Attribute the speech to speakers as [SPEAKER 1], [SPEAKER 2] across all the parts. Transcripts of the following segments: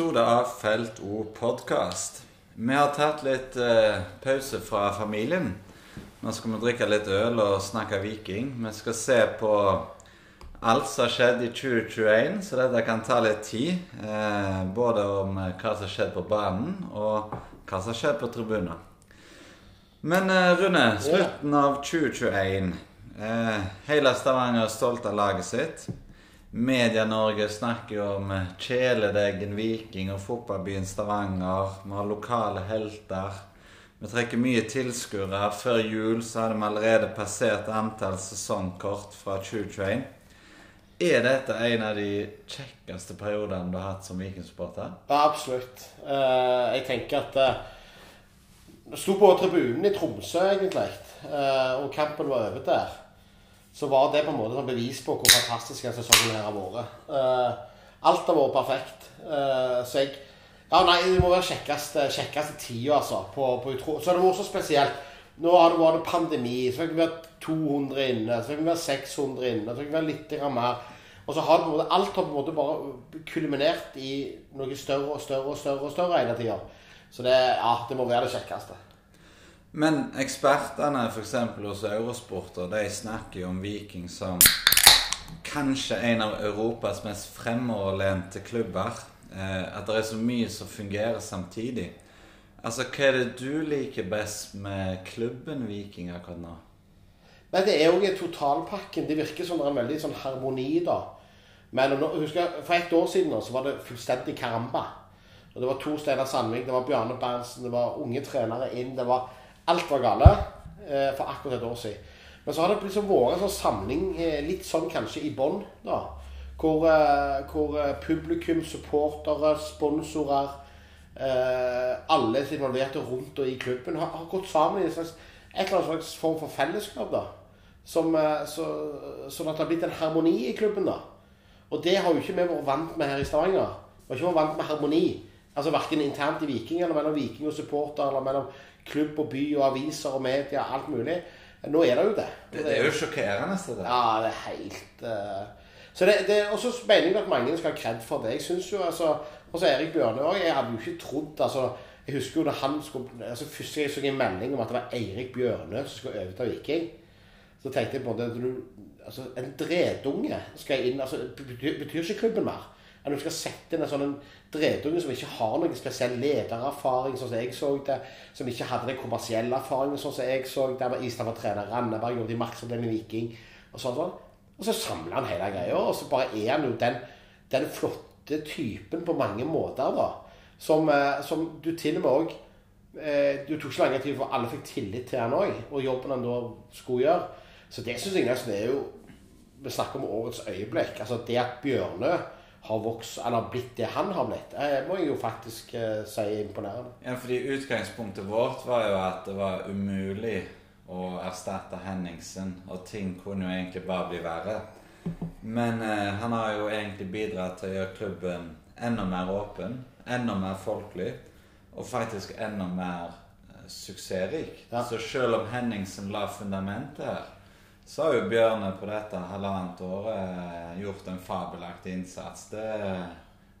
[SPEAKER 1] episode av Felt O podkast. Vi har tatt litt eh, pause fra familien. Nå skal vi drikke litt øl og snakke viking. Vi skal se på alt som har skjedd i 2021, så dette kan ta litt tid. Eh, både om eh, hva som har skjedd på banen, og hva som har skjedd på tribunen. Men eh, Rune, slutten av 2021. Eh, hele Stavanger er stolt av laget sitt. Media-Norge snakker jo om eh, kjæledeggen Viking og fotballbyen Stavanger. Vi har lokale helter. Vi trekker mye tilskuere. Før jul så hadde vi allerede passert antall sesongkort fra 2021. Er dette en av de kjekkeste periodene du har hatt som Viking-supporter?
[SPEAKER 2] Ja, absolutt. Eh, jeg tenker at uh, Sto på tribunen i Tromsø, egentlig, eh, og kampen var over der. Så var det på en måte sånn bevis på hvor fantastisk den sesongen her har vært. Uh, alt har vært perfekt. Uh, så jeg Ja, nei, det må være kjekkeste, kjekkeste tida, altså. På, på utro. Så har det vært så spesielt. Nå har det vært pandemi, så fikk vi være 200 inne, så fikk vi være 600 inne, så fikk vi være litt mer. Og så har det på en måte, alt har på en måte bare kulminert i noe større og større og større og større hele tida. Så det, ja, det må være det kjekkeste.
[SPEAKER 1] Men ekspertene f.eks. hos Eurosporter de snakker jo om Viking som kanskje en av Europas mest fremoverlente klubber. Eh, at det er så mye som fungerer samtidig. Altså, Hva er det du liker best med klubben Viking akkurat nå?
[SPEAKER 2] Men Det er jo totalpakken. Det virker som det er en veldig sånn harmoni da. Men nå, husker For ett år siden så var det fullstendig karamba. Og Det var to Steinar Sandvik, det var Bjarne Berntsen, det var unge trenere inn. det var Alt var gale eh, for akkurat et år siden. Men så har det liksom vært en sånn samling, eh, litt sånn kanskje i bånn, da. Hvor, eh, hvor eh, publikum, supportere, sponsorer eh, Alle som er involverte rundt og i klubben, har, har gått sammen i en slags, et eller annet slags form for fellesskap. da. Som, eh, så, sånn at det har blitt en harmoni i klubben. da. Og det har jo ikke vi vært vant med her i Stavanger. Vi har ikke vært vant med harmoni. Altså Verken internt i Viking, eller mellom Viking og supporter, eller mellom klubb og by og aviser og media, alt mulig. Nå er det jo det.
[SPEAKER 1] Det, det er jo sjokkerende. Det.
[SPEAKER 2] Ja, det er helt uh... Så det, det, Og så mener jeg at mange skal ha kred for det. Jeg synes jo, altså Og så Erik Bjørne òg. Jeg hadde jo ikke trodd altså Jeg husker jo da han skulle altså Første gang jeg så en melding om at det var Eirik Bjørne som skulle overta Viking, så tenkte jeg på det du, altså En dredunge skal inn altså betyr, betyr ikke klubben mer. At du skal sette inn en sånn dredunge som ikke har noen spesiell ledererfaring, sånn som jeg så det. Som ikke hadde den kommersielle erfaringen, sånn som jeg så det. Istedenfor trener Randaberg, jobbet i en Viking. Og sånn, sånn. Og så samler han hele greia, og så bare er han jo den, den flotte typen på mange måter, da. Som, eh, som du til og med òg eh, Du tok ikke lang tid for alle fikk tillit til han òg, og jobben han da skulle gjøre. Så det syns jeg nesten er jo Vi snakker om årets øyeblikk. Altså det at Bjørnø har vokst, eller blitt det han har blitt, det må jeg jo faktisk eh, si er imponerende.
[SPEAKER 1] Ja, fordi Utgangspunktet vårt var jo at det var umulig å erstatte Henningsen, og ting kunne jo egentlig bare bli verre. Men eh, han har jo egentlig bidratt til å gjøre klubben enda mer åpen, enda mer folkelig, og faktisk enda mer eh, suksessrik.
[SPEAKER 2] Ja.
[SPEAKER 1] Så selv om Henningsen la fundamentet her, så har jo Bjørne på dette halvannet året eh, gjort en fabelaktig innsats. Det,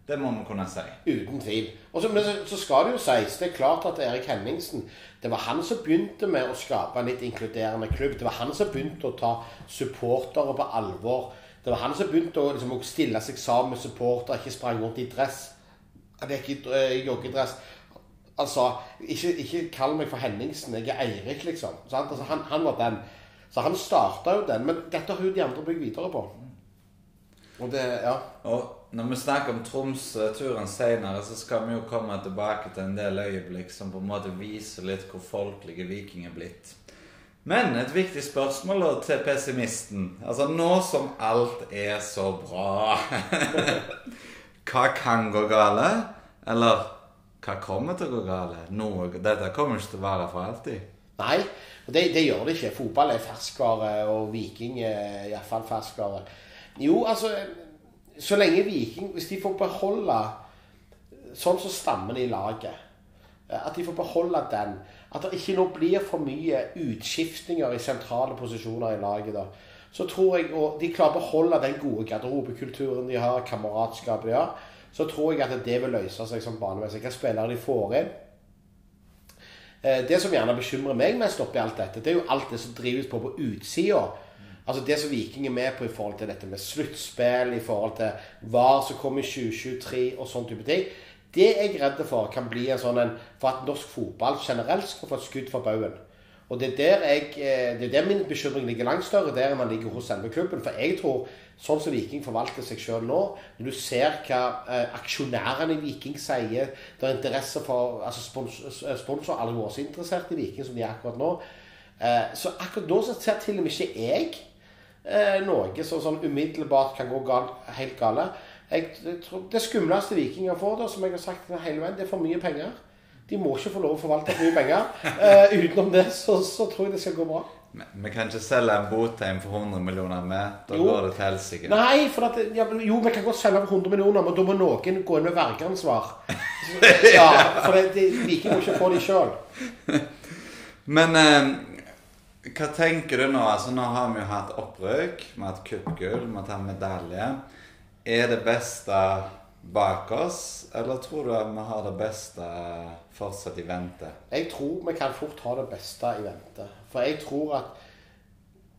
[SPEAKER 1] det må vi kunne si.
[SPEAKER 2] Uten tvil. Og så, skal det jo sies, det er klart at Erik Henningsen Det var han som begynte med å skape en litt inkluderende klubb. Det var han som begynte å ta supportere på alvor. Det var han som begynte å, liksom, stille seg sammen med supportere, ikke sprang rundt i dress. Det er ikke uh, joggedress. Altså, ikke, ikke kall meg for Henningsen, jeg er Eirik, liksom. Altså, han, han var den. Så han starta jo den. Men dette har jo de andre bygd videre på. Og det, ja.
[SPEAKER 1] Og når vi snakker om Troms-turen senere, så skal vi jo komme tilbake til en del øyeblikk som på en måte viser litt hvor folkelige Viking er blitt. Men et viktig spørsmål til pessimisten. Altså nå som alt er så bra Hva kan gå gale? Eller hva kommer til å gå gale? Dette kommer ikke til å være for alltid.
[SPEAKER 2] Nei, det, det gjør det ikke. Fotball er ferskvare, og Viking er iallfall ferskvare. Jo, altså Så lenge Viking Hvis de får beholde sånn som stammen i laget At de får beholde den. At det ikke nå blir for mye utskiftninger i sentrale posisjoner i laget. da så tror jeg og de klarer å beholde den gode garderobekulturen de har, kameratskapet de har. så tror jeg at det vil løse seg som banemessig. Hva spillere de får inn. Eh, Det som gjerne bekymrer meg mest oppi alt dette, det er jo alt det som drives på på utsida. Altså det som Viking er med på i forhold til dette med sluttspill, i forhold til VAR som kommer i 2023 og sånn type ting. Det er jeg redd for kan bli en sånn en For at norsk fotball generelt skal få et skudd for baugen. Og det er der jeg eh, Det er der min bekymring ligger langt større der enn den ligger hos selve klubben. For jeg tror, sånn som Viking forvalter seg sjøl nå, når du ser hva eh, aksjonærene i Viking sier Det er interesse for altså spons, Sponsor har aldri vært interessert i Viking som de er akkurat nå. Eh, så akkurat nå så ser til og med ikke jeg noe som sånn umiddelbart kan gå gal, helt gale. Jeg, jeg tror Det skumleste Vikinger får, da, som jeg har sagt hele veien, det er for mye penger. De må ikke få lov å forvalte for mye penger. Eh, utenom det så, så tror jeg det skal gå bra.
[SPEAKER 1] Men Vi kan ikke selge en Botheim for 100 millioner med. Da
[SPEAKER 2] Jo.
[SPEAKER 1] går det til helsike.
[SPEAKER 2] Nei, for at, ja, jo, vi kan godt selge for 100 millioner, men da må noen gå inn med vergeansvar. Ja, for det, Viking må ikke få de sjøl.
[SPEAKER 1] Men eh, hva tenker du nå? Altså Nå har vi jo hatt opprykk, vi har hatt cupgull, vi har tatt medalje. Er det beste bak oss, eller tror du at vi har det beste fortsatt i vente?
[SPEAKER 2] Jeg tror vi kan fort ha det beste i vente. For jeg tror at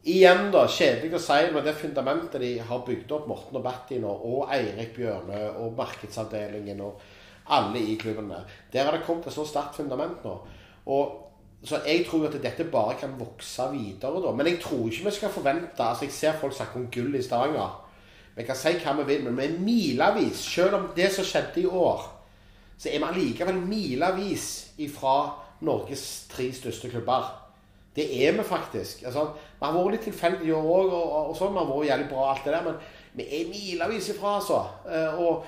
[SPEAKER 2] Igjen, da, kjedelig å si, men det fundamentet de har bygd opp, Morten og Batti nå, og Eirik Bjørnø og markedsavdelingen og alle i klubbene, der har det kommet et så sterkt fundament nå. Og så jeg tror at dette bare kan vokse videre, da. Men jeg tror ikke vi skal forvente altså Jeg ser folk snakke om gull i Stavanger. Vi kan si hva vi vil, men vi er milevis, selv om det som skjedde i år, så er vi allikevel milevis ifra Norges tre største klubber. Det er vi faktisk. Altså, vi har vært litt tilfeldige i år òg, og, og, og sånn. Vi har vært jævlig bra, alt det der, men vi er milevis ifra, altså. Eh, og,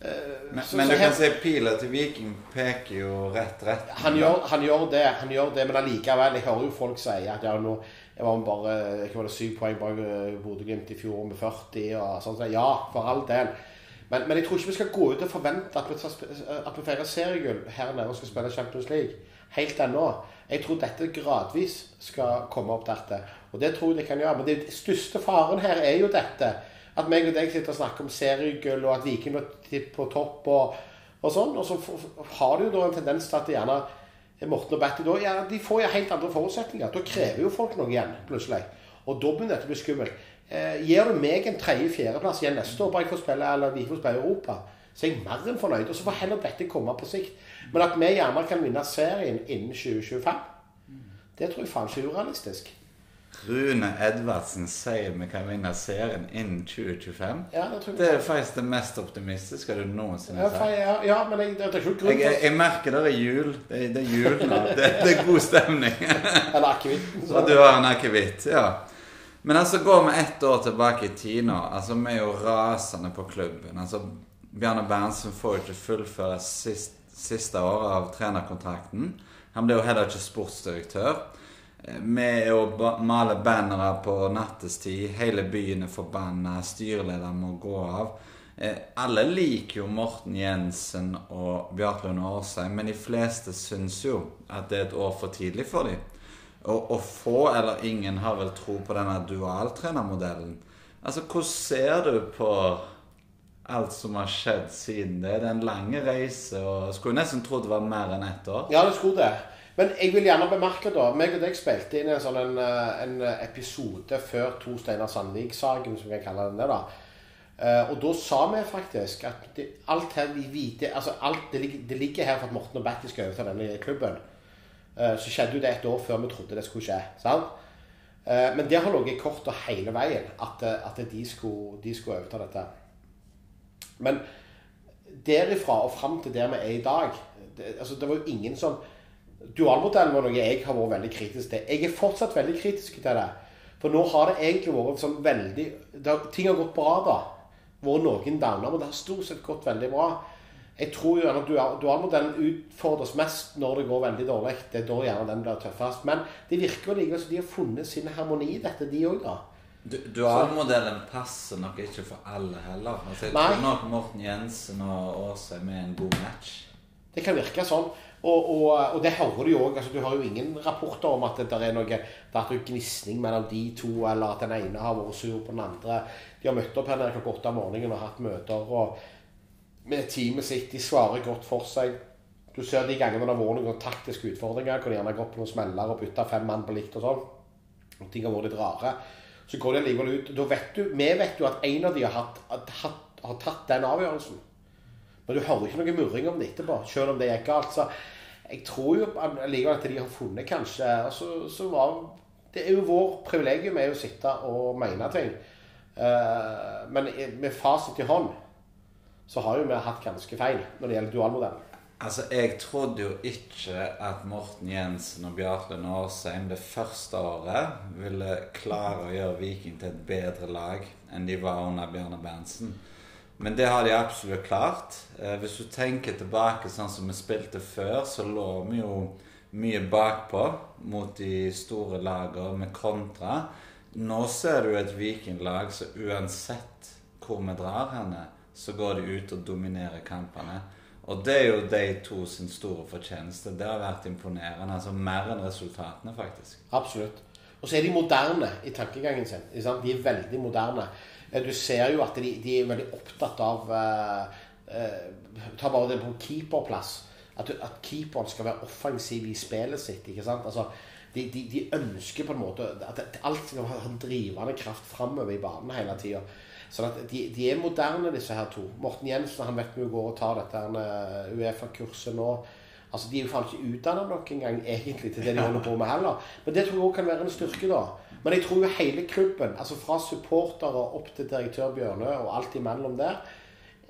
[SPEAKER 2] eh,
[SPEAKER 1] Men,
[SPEAKER 2] så-
[SPEAKER 1] men
[SPEAKER 2] så
[SPEAKER 1] du kan si pila til Viking peker jo rett rett.
[SPEAKER 2] han gjør, han gjør det, han gjør det, men allikevel. Jeg hører jo folk si at ja, nå jeg var bare ikke var det syv poeng bak eh, Bodø-Glimt i fjor med 40 og sånn. så Ja, for all del. Men, men jeg tror ikke vi skal gå ut og forvente at vi, feirer seriegull her nede og skal spille Champions League. Helt ennå. Jeg tror dette gradvis skal komme opp dertil. Og det tror jeg det kan gjøre. Men den største faren her er jo dette. At meg og deg sitter og snakker om seriegull, og at Viking blir på topp og, og sånn. Og så har du jo da en tendens til at det gjerne Morten og Betty da, ja, de får jo helt andre forutsetninger. Da krever jo folk noe igjen, plutselig. Og da begynner dette å bli skummelt. Eh, gir du meg en tredje-fjerdeplass igjen neste år, bare jeg får spille eller vi får spille Europa, så er jeg mer enn fornøyd. Og så får heller dette komme på sikt. Men at vi gjerne kan vinne serien innen 2025, det tror jeg faen ikke er urealistisk.
[SPEAKER 1] Rune Edvardsen sier vi kan vinne serien innen 2025.
[SPEAKER 2] Ja, det.
[SPEAKER 1] Det er faktisk det mest optimistiske du noensinne har sagt.
[SPEAKER 2] ja, ja, men jeg, det er ikke grunn
[SPEAKER 1] Jeg, jeg, jeg merker det er jul. Det, det er jul nå. Det, det er god stemning.
[SPEAKER 2] Eller akevitt.
[SPEAKER 1] Og du har en akevitt, ja. Men altså, går vi ett år tilbake i tid nå. Altså, Vi er jo rasende på klubben. Altså, Bjarne Berntsen får jo ikke fullføre sist, siste året av trenerkontrakten. Han blir jo heller ikke sportsdirektør. Eh, å maler bannere på nattestid. Hele byen er forbanna. Styrelederen må gå av. Eh, Alle liker jo Morten Jensen og Bjarte Lund Årsheim, men de fleste syns jo at det er et år for tidlig for dem. Og, og få eller ingen har vel tro på denne dualtrenermodellen. Altså, hvordan ser du på alt som har skjedd siden det? Det er en lang reise, og skulle nesten tro det var mer enn ett år.
[SPEAKER 2] Ja, det skulle det. Men jeg vil gjerne bemerke, da meg og deg spilte inn en sånn en, eh, en episode før To Steinar Sandvik-saken, som vi kan kalle den det. da. Eh, og da sa vi faktisk at det, alt her vi vite, altså alt, det, det ligger her for at Morten og Betty skal overta denne klubben. Eh, så skjedde jo det et år før vi trodde det skulle skje. sant? Eh, men det har ligget i og hele veien, at, eh, at de, skulle, skulle overta dette. Men derifra og fram til der vi er i dag det, altså det var jo ingen som Dualmodellen var noe jeg har vært veldig kritisk til. Jeg er fortsatt veldig kritisk til det. For nå har det egentlig vært sånn veldig har, Ting har gått bra, da. Vært noen downer, men det har stort sett gått veldig bra. Jeg tror jo at dual- dualmodellen utfordres mest når det går veldig dårlig. Det er da gjerne den blir tøffest. Men det virker likevel som de har funnet sin harmoni i dette, de òg, da.
[SPEAKER 1] Du- Dualmodellen passer nok ikke for alle heller. Altså, jeg
[SPEAKER 2] Nei.
[SPEAKER 1] tror nok Morten Jensen og Åsheim er med en god match.
[SPEAKER 2] Det kan virke sånn. Og, og, og det hører du jo òg. Altså, du har jo ingen rapporter om at det er noe det har vært gnisning mellom de to, eller at den ene har vært sur på den andre. De har møtt opp her nede klokka åtte om morgenen og hatt møter. og med teamet sitt. De svarer godt for seg. Du ser de gangene det har vært noen taktiske utfordringer, hvor de gjerne har gått på noen smeller og bytta fem mann på likt og sånn. Og ting har vært litt rare. Så går de allikevel ut. Da vet du, Vi vet jo at en av de har, hatt, hatt, har tatt den avgjørelsen. Men du hører ikke noe murring om det etterpå, selv om det gikk galt. Så jeg tror jo allikevel at de har funnet kanskje altså, så var, Det er jo vår privilegium er jo å sitte og mene ting. Uh, men med fasit i hånd så har jo vi hatt ganske feil når det gjelder dualmodellen.
[SPEAKER 1] Altså, Jeg trodde jo ikke at Morten Jensen og Bjarte Nårsheim det første året ville klare å gjøre Viking til et bedre lag enn de var under Bjarne Berntsen. Men det har de absolutt klart. Eh, hvis du tenker tilbake sånn som vi spilte før, så lå vi jo mye bakpå mot de store lagene med kontra. Nå ser du et vikinglag som uansett hvor vi drar henne, så går de ut og dominerer kampene. Og det er jo de to sin store fortjeneste. Det har vært imponerende. altså Mer enn resultatene, faktisk.
[SPEAKER 2] Absolutt. Og så er de moderne i tankegangen sin. De er veldig moderne. Eh, du ser jo at de, de er veldig opptatt av uh, uh, Ta bare det på keeperplass. At, at, keeperen skal være offensiv i spillet sitt. ikke sant? Altså, de, de, de ønsker på en måte at alt skal ha en drivende kraft framover i banen hele tida. Sånn at de, de, er moderne, disse her to. Morten Jensen han vet vi går og tar dette Uefa-kurset nå. Altså, De er jo faen ikke utdanna nok engang egentlig til det de holder på med heller. Men det tror jeg òg kan være en styrke, da. Men jeg tror jo hele klubben, altså fra supportere opp til direktør Bjørnø og alt imellom der,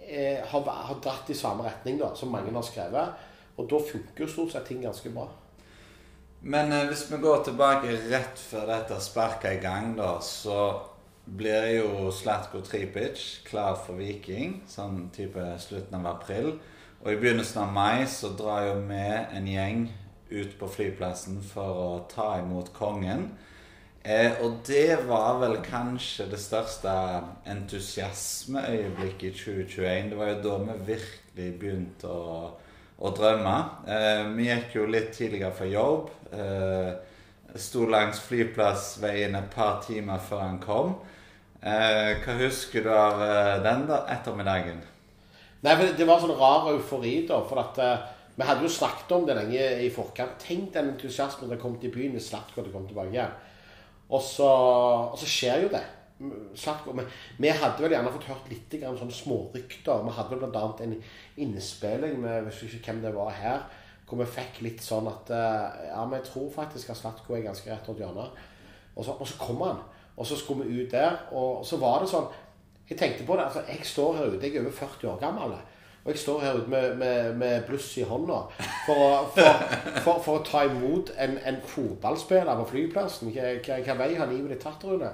[SPEAKER 2] eh, har, har, dratt i samme retning, da, som mange har skrevet. Og da funker jo stort sett ting ganske bra.
[SPEAKER 1] Men eh, hvis vi går tilbake rett før dette sparket i gang, da, så blir jo Slatko Tripic klar for Viking sånn type slutten av april. Og i begynnelsen av mai så drar jo vi en gjeng ut på flyplassen for å ta imot kongen. Eh, og det var vel kanskje det største entusiasmeøyeblikket i 2021. Det var jo da vi virkelig begynte å, å drømme. Eh, vi gikk jo litt tidligere for jobb. Eh, sto langs flyplassveien et par timer før han kom. Eh, hva husker du av eh, den da, ettermiddagen?
[SPEAKER 2] Nei, for Det var sånn rar eufori, da. For at uh, vi hadde jo snakket om det lenge i forkant. Tenk den entusiasmen det kom til byen hvis Slatko kom tilbake igjen. Og så, og så skjer jo det. Slatko, vi, vi, hadde vel gjerne fått hørt litt grann sånne smårykter. Vi hadde bl.a. en innspilling med jeg ikke hvem det var her, hvor vi fikk litt sånn at uh, Ja, vi tror faktisk at Slatko er ganske rett rundt hjørnet. Og så, og så kommer han. Og så skulle vi ut der, og så var det sånn Jeg tenkte på det. altså Jeg står her ute, jeg er over 40 år gammel. Og jeg står her ute med, med, med bluss i hånda for, for, for, for, å ta imot en, en fotballspiller på flyplassen. Hva vei har livet ditt tatt, Rune?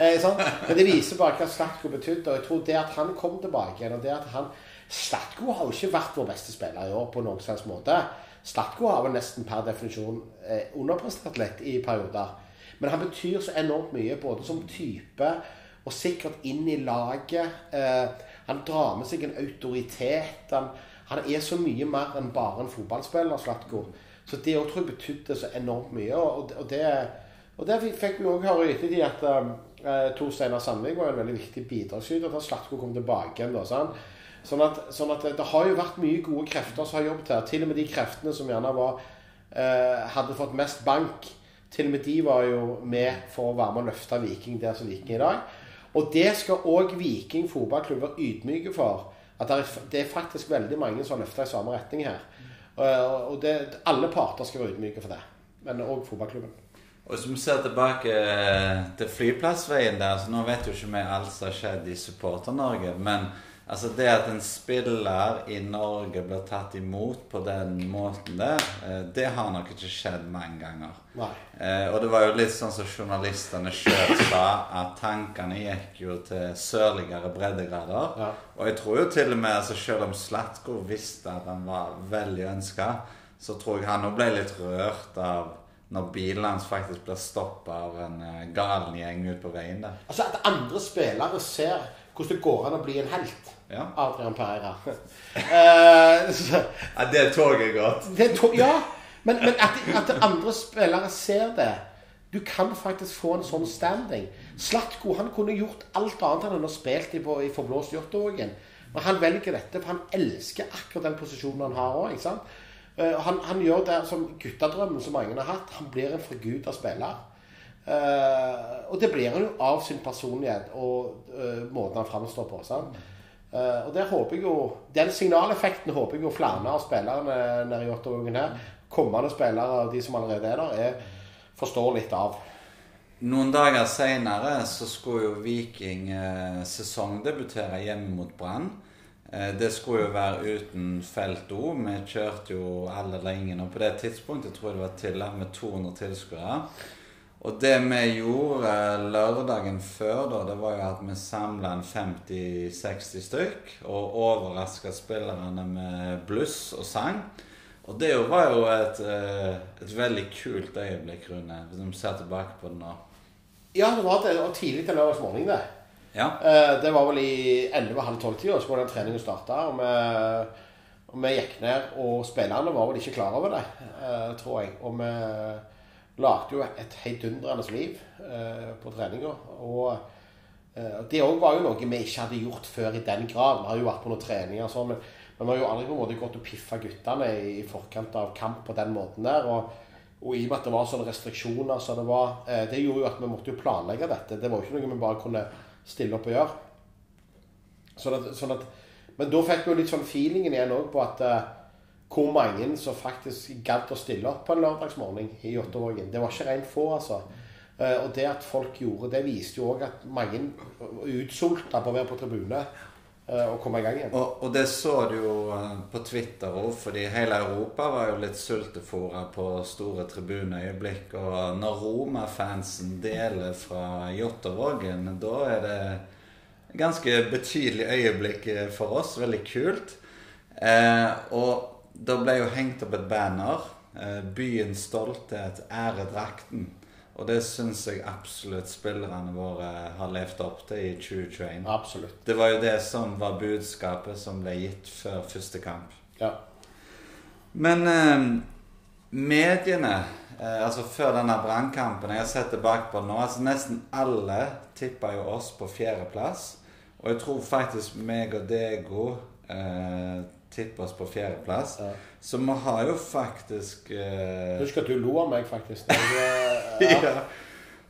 [SPEAKER 2] Eh, sånn. Men det viser bare hva Slatko betydde. Og jeg tror det at han kom tilbake igjen, og det at han Slatko har jo ikke vært vår beste spiller i år på noen slags måte. Slatko har vel nesten per definisjon eh, underprestert litt i perioder. Men han betyr så enormt mye, både som type og sikkert inn i laget. Eh, han drar med seg en autoritet. Han, han, er så mye mer enn bare en fotballspiller, Slatko. Så det òg tror jeg betydde så enormt mye. Og, og, det, og det fikk vi òg høre i ettertid, at uh, Tor Steinar Sandvik var en veldig viktig bidragsyter da Slatko kom tilbake igjen. Da, sånn. Sånn at, sånn at, det har jo vært mye gode krefter som har jobbet her. Til og med de kreftene som gjerne var, uh, hadde fått mest bank til og med de var jo med for å være med å løfte Viking der som Viking i dag. Og det skal òg Viking fotballklubb være ydmyke for. At det er, faktisk veldig mange som har løfta i samme retning her. Og det, alle parter skal være ydmyke for det. Men òg fotballklubben.
[SPEAKER 1] Og Hvis vi ser tilbake eh, til flyplassveien der, så nå vet jo ikke vi alt som har skjedd i Supporter-Norge. men Altså Det at en spiller i Norge blir tatt imot på den måten der, eh, det har nok ikke skjedd mange ganger. Eh, og det var jo litt sånn som journalistene sjøl sa, at tankene gikk jo til sørligere breddegrader. Ja. Og jeg tror jo til og med, altså selv om Slatko visste at han var veldig ønska, så tror jeg han òg ble litt rørt av når bilen hans faktisk blir stoppa av en uh, galen gjeng ute på veien der.
[SPEAKER 2] Altså At andre spillere ser hvordan det går an å bli en helt. Ja. Adrian Pereira.
[SPEAKER 1] uh, ja, det toget godt.
[SPEAKER 2] Det tog, ja, men, men at, at, andre spillere ser det Du kan faktisk få en sånn standing. Slatko han kunne gjort alt annet enn å spille i, i Forblåst Jåttågen. Men han velger dette, for han elsker akkurat den posisjonen han har òg. Uh, han, han, gjør det som guttedrømmen som mange har hatt. Han blir en forguda spiller. Uh, og det blir han jo av sin personlighet og uh, måten han framstår på. Uh, og det håper jeg jo, Den signaleffekten håper jeg jo flere av spillerne nede i Jåttåvågen her, kommende spillere, og de som allerede er der, er, forstår litt av.
[SPEAKER 1] Noen dager seinere så skulle jo Viking sesongdebutere hjemme mot Brann. Det skulle jo være uten felt O. Vi kjørte jo alle eller ingen. Og på det tidspunktet tror jeg det var tillatt med 200 tilskuere. Og det vi gjorde lørdagen før, da, det var jo at vi samla 50-60 stykk og overraska spillerne med bluss og sang. Og det var jo et, eh, et veldig kult øyeblikk, Rune, hvis vi ser tilbake på det nå.
[SPEAKER 2] Ja, det var, det, og tidlig til lørdagsmorgen, det.
[SPEAKER 1] Ja.
[SPEAKER 2] Eh, det var vel i 11.30-12-tida, så var den treningen starta. Og, og, vi gikk ned, og spillerne var vel ikke klar over det, eh, tror jeg. Og vi lagde jo et heidundrende liv eh, på treninga. Og eh, det òg var jo noe vi ikke hadde gjort før i den grad. Vi har jo vært på noen treninger og sånn, men, men, vi har jo aldri på en måte gått og piffa guttene i, i, forkant av kamp på den måten der. Og, og i og med at det var sånne restriksjoner så det var, eh, det gjorde jo at vi måtte jo planlegge dette. Det var jo ikke noe vi bare kunne stille opp og gjøre. Sånn at, sånn at, men da fikk vi jo litt sånn feelingen igjen òg på at uh, hvor mange som faktisk gadd å stille opp på en lørdagsmorgen i Jåttåvågen. Det var ikke rent få, altså. Uh, og det at folk gjorde det, viste jo òg at mange utsulta på å være på tribune uh, og komme i gang igjen.
[SPEAKER 1] Og, og det så du jo på Twitter òg, fordi hele Europa var jo litt sultefòra på store tribuneøyeblikk. Og når Roma-fansen deler fra Jåttåvågen, da er det ganske betydelig øyeblikk for oss. Veldig kult. Eh, og da ble jo hengt opp et banner. Eh, byens stolthet ære drakten. Og det syns jeg absolutt spillerne våre har levd opp til i 2021.
[SPEAKER 2] Absolutt.
[SPEAKER 1] Det var jo det som var budskapet som ble gitt før første kamp.
[SPEAKER 2] Ja.
[SPEAKER 1] Men eh, mediene eh, Altså før denne brannkampen Jeg har sett tilbake på det nå. altså Nesten alle tippa jo oss på fjerdeplass. Og jeg tror faktisk meg og Dego eh, tipper oss på fjerdeplass. Ja. Så vi har jo faktisk eh...
[SPEAKER 2] Husk at du lo av meg, faktisk. Jeg,
[SPEAKER 1] ja. ja.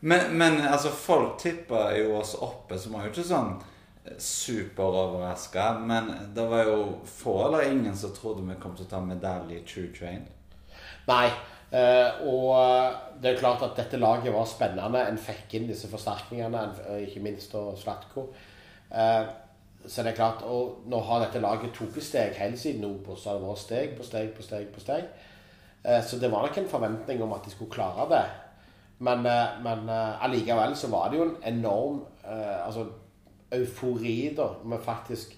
[SPEAKER 1] Men, men, altså, folk tipper jo oss oppe, så vi var jo ikke sånn eh, superoverraska. Men det var jo få eller ingen som trodde vi kom til å ta medalje i 2021.
[SPEAKER 2] Nei. Uh, og det er klart at dette laget var spennende. En fikk inn disse forsterkningene, ikke minst og Slatko. Uh, så det er klart, og Nå har dette laget tatt steg hele siden Obos. Så har det vært steg på steg på steg. på steg. Uh, så det var nok en forventning om at de skulle klare det. Men, men allikevel så var det jo en enorm altså, eufori da, med faktisk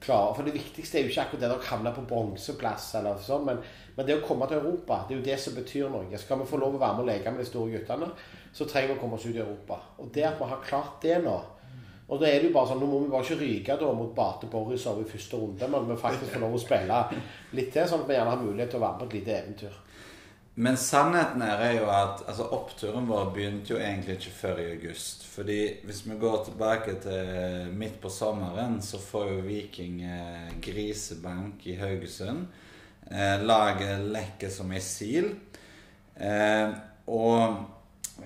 [SPEAKER 2] klare For det viktigste er jo ikke akkurat det å havne på bronseplass, eller sånn, men, men, det å komme til Europa, det er jo det som betyr noe. Skal vi få lov å være med og leke med de store guttene, så trenger vi å komme oss ut i Europa. Og det at vi har klart det nå og da er det jo bare sånn, Nå må vi bare ikke ryke da mot Bate Borisov i første runde, men vi faktisk får lov å spille litt til, sånn at vi gjerne har mulighet til å være med på et lite eventyr.
[SPEAKER 1] Men sannheten er jo at altså, oppturen vår begynte jo egentlig ikke før i august. Fordi hvis vi går tilbake til midt på sommeren, så får jo Viking eh, grisebank i Haugesund. Eh, laget lekker som ei sil. Eh, og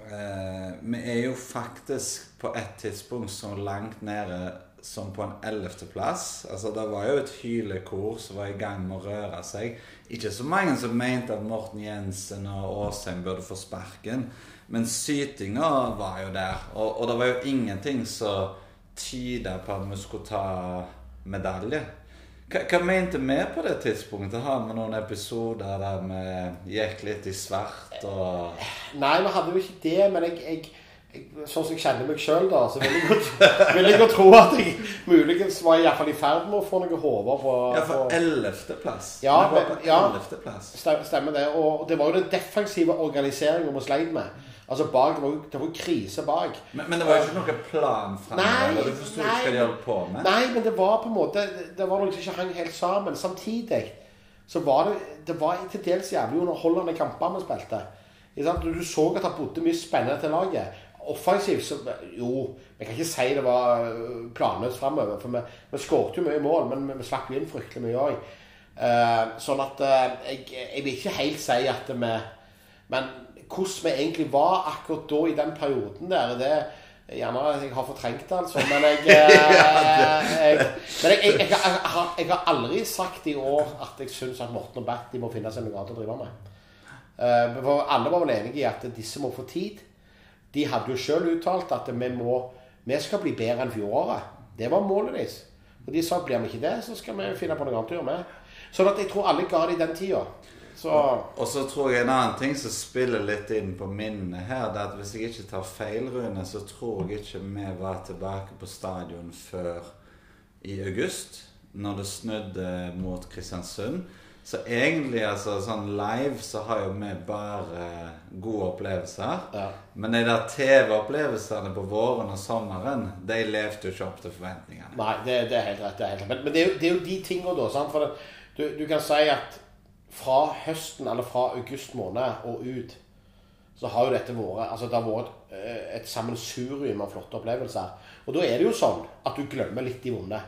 [SPEAKER 1] eh, vi er jo faktisk på et tidspunkt så langt nede som på en ellevteplass. Altså, det var jo et hylekor som var i gang med å røre seg. Ikke så mange som mente at Morten Jensen og Åsheim burde få sparken. Men sytinga var jo der. Og, og det var jo ingenting som tyda på at vi skulle ta medalje. Hva, hva mente vi på det tidspunktet? Har vi noen episoder der vi gikk litt i svart og
[SPEAKER 2] Nei, vi hadde jo ikke det, men jeg, jeg sånn som jeg kjenner meg sjøl, da, så vil jeg, godt, vil jeg godt tro at jeg muligens var i, fall i ferd med å få noen hoder på
[SPEAKER 1] Ja, for ellevteplass.
[SPEAKER 2] Ja, ja stemmer det. Og det var jo den defensive organiseringen vi sleit med. Altså bak, Det var jo, det var krise bak.
[SPEAKER 1] Men, men, det var jo ikke noe plan framover? Du forsto ikke hva de holdt på med?
[SPEAKER 2] Nei, men det var på en måte Det var noe som ikke hang helt sammen. Samtidig så var det det var til dels jævlig underholdende kamper vi spilte. Du så at det bodde mye spennende til laget offensivt så Jo, vi kan ikke si det var øh, planløst framover. For vi, vi skåret jo mye mål, men vi, vi slapp jo inn fryktelig mye òg. sånn at uh, jeg, jeg vil ikke helt si at vi Men hvordan vi egentlig var akkurat da i den perioden der, det Gjerne jeg har fortrengt det, altså. Men jeg, eh, jeg, har, jeg, har, aldri sagt i år at jeg syns at Morten og Berti må finne seg noe annet å drive med. Uh, for alle var vel enige i at disse må få tid. De hadde jo sjøl uttalt at vi, må, vi skal bli bedre enn fjoråret. Det var målet deres. Og de sa blir vi ikke det, så skal vi finne på noe annet å gjøre med. Sånn at jeg tror alle ga det i den tida.
[SPEAKER 1] Så. Og så tror jeg en annen ting som spiller litt inn på minnet her, det er at hvis jeg ikke tar feil, Rune, så tror jeg ikke vi var tilbake på stadion før i august, når det snudde mot Kristiansund. Så egentlig, altså sånn live, så har jo vi bare gode opplevelser. Ja. Men de der TV-opplevelsene på våren og sommeren, de levde jo ikke opp til forventningene.
[SPEAKER 2] Nei, det, det er helt rett. Det er helt rett. Men, men det, er jo, det, er jo, de tingene, da. Sant? For det, du, du, kan si at fra høsten, eller fra august måned og ut, så har jo dette vært altså det har vært et, eh, et sammensurium av flotte opplevelser. Og da er det jo sånn at du glemmer litt de vonde.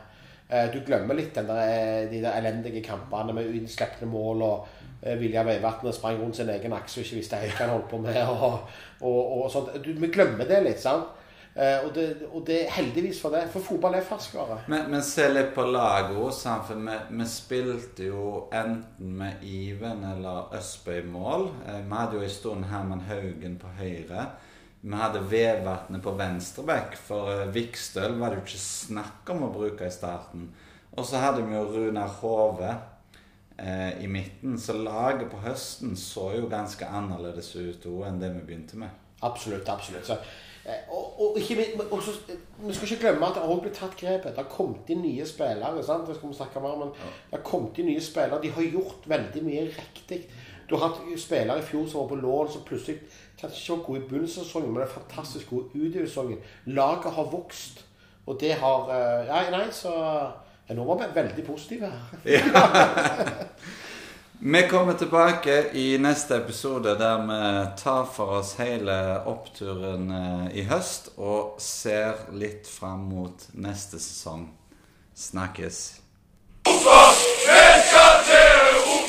[SPEAKER 2] Eh, du glemmer litt der, eh, de der elendige kampene med uinnslipne mål og eh, Vilja Veivatnet sprang rundt sin egen akse og ikke visste helt hva han holdt på med. og, og, og sånt. Du, vi glemmer det litt. sant? Og det, og det er heldigvis for det, for fotball er ferskvare.
[SPEAKER 1] Men, men se litt på laget òg, for vi, vi, spilte jo enten med Iven eller Østbø i mål. Vi hadde jo en stund Herman Haugen på høyre. Vi hadde Vevatnet på venstreback, for uh, Vikstøl var det jo ikke snakk om å bruke i starten. Og så hadde vi jo Runar Hove eh, i midten, så laget på høsten så jo ganske annerledes ut òg enn det vi begynte med.
[SPEAKER 2] Absolutt, absolutt. Så, eh, og, og, ikke, og så, vi skal ikke glemme at det har blitt tatt grepet. Det har kommet inn nye spillere. sant? Det skal vi snakke mer om, men det har kommet inn nye spillere. De har gjort veldig mye riktig. Du har hatt spillere i fjor som var på lån, som plutselig kanskje ikke var gode i begynnelsen av sesongen, men er fantastisk gode utover sesongen. Laget har vokst, og det har eh, Ja, nei, så Nå var vi veldig positive her. Ja.
[SPEAKER 1] Vi kommer tilbake i neste episode der vi tar for oss hele oppturen eh, i høst og ser litt fram mot neste sesong. Snakkes. Hvorfor? Velkommen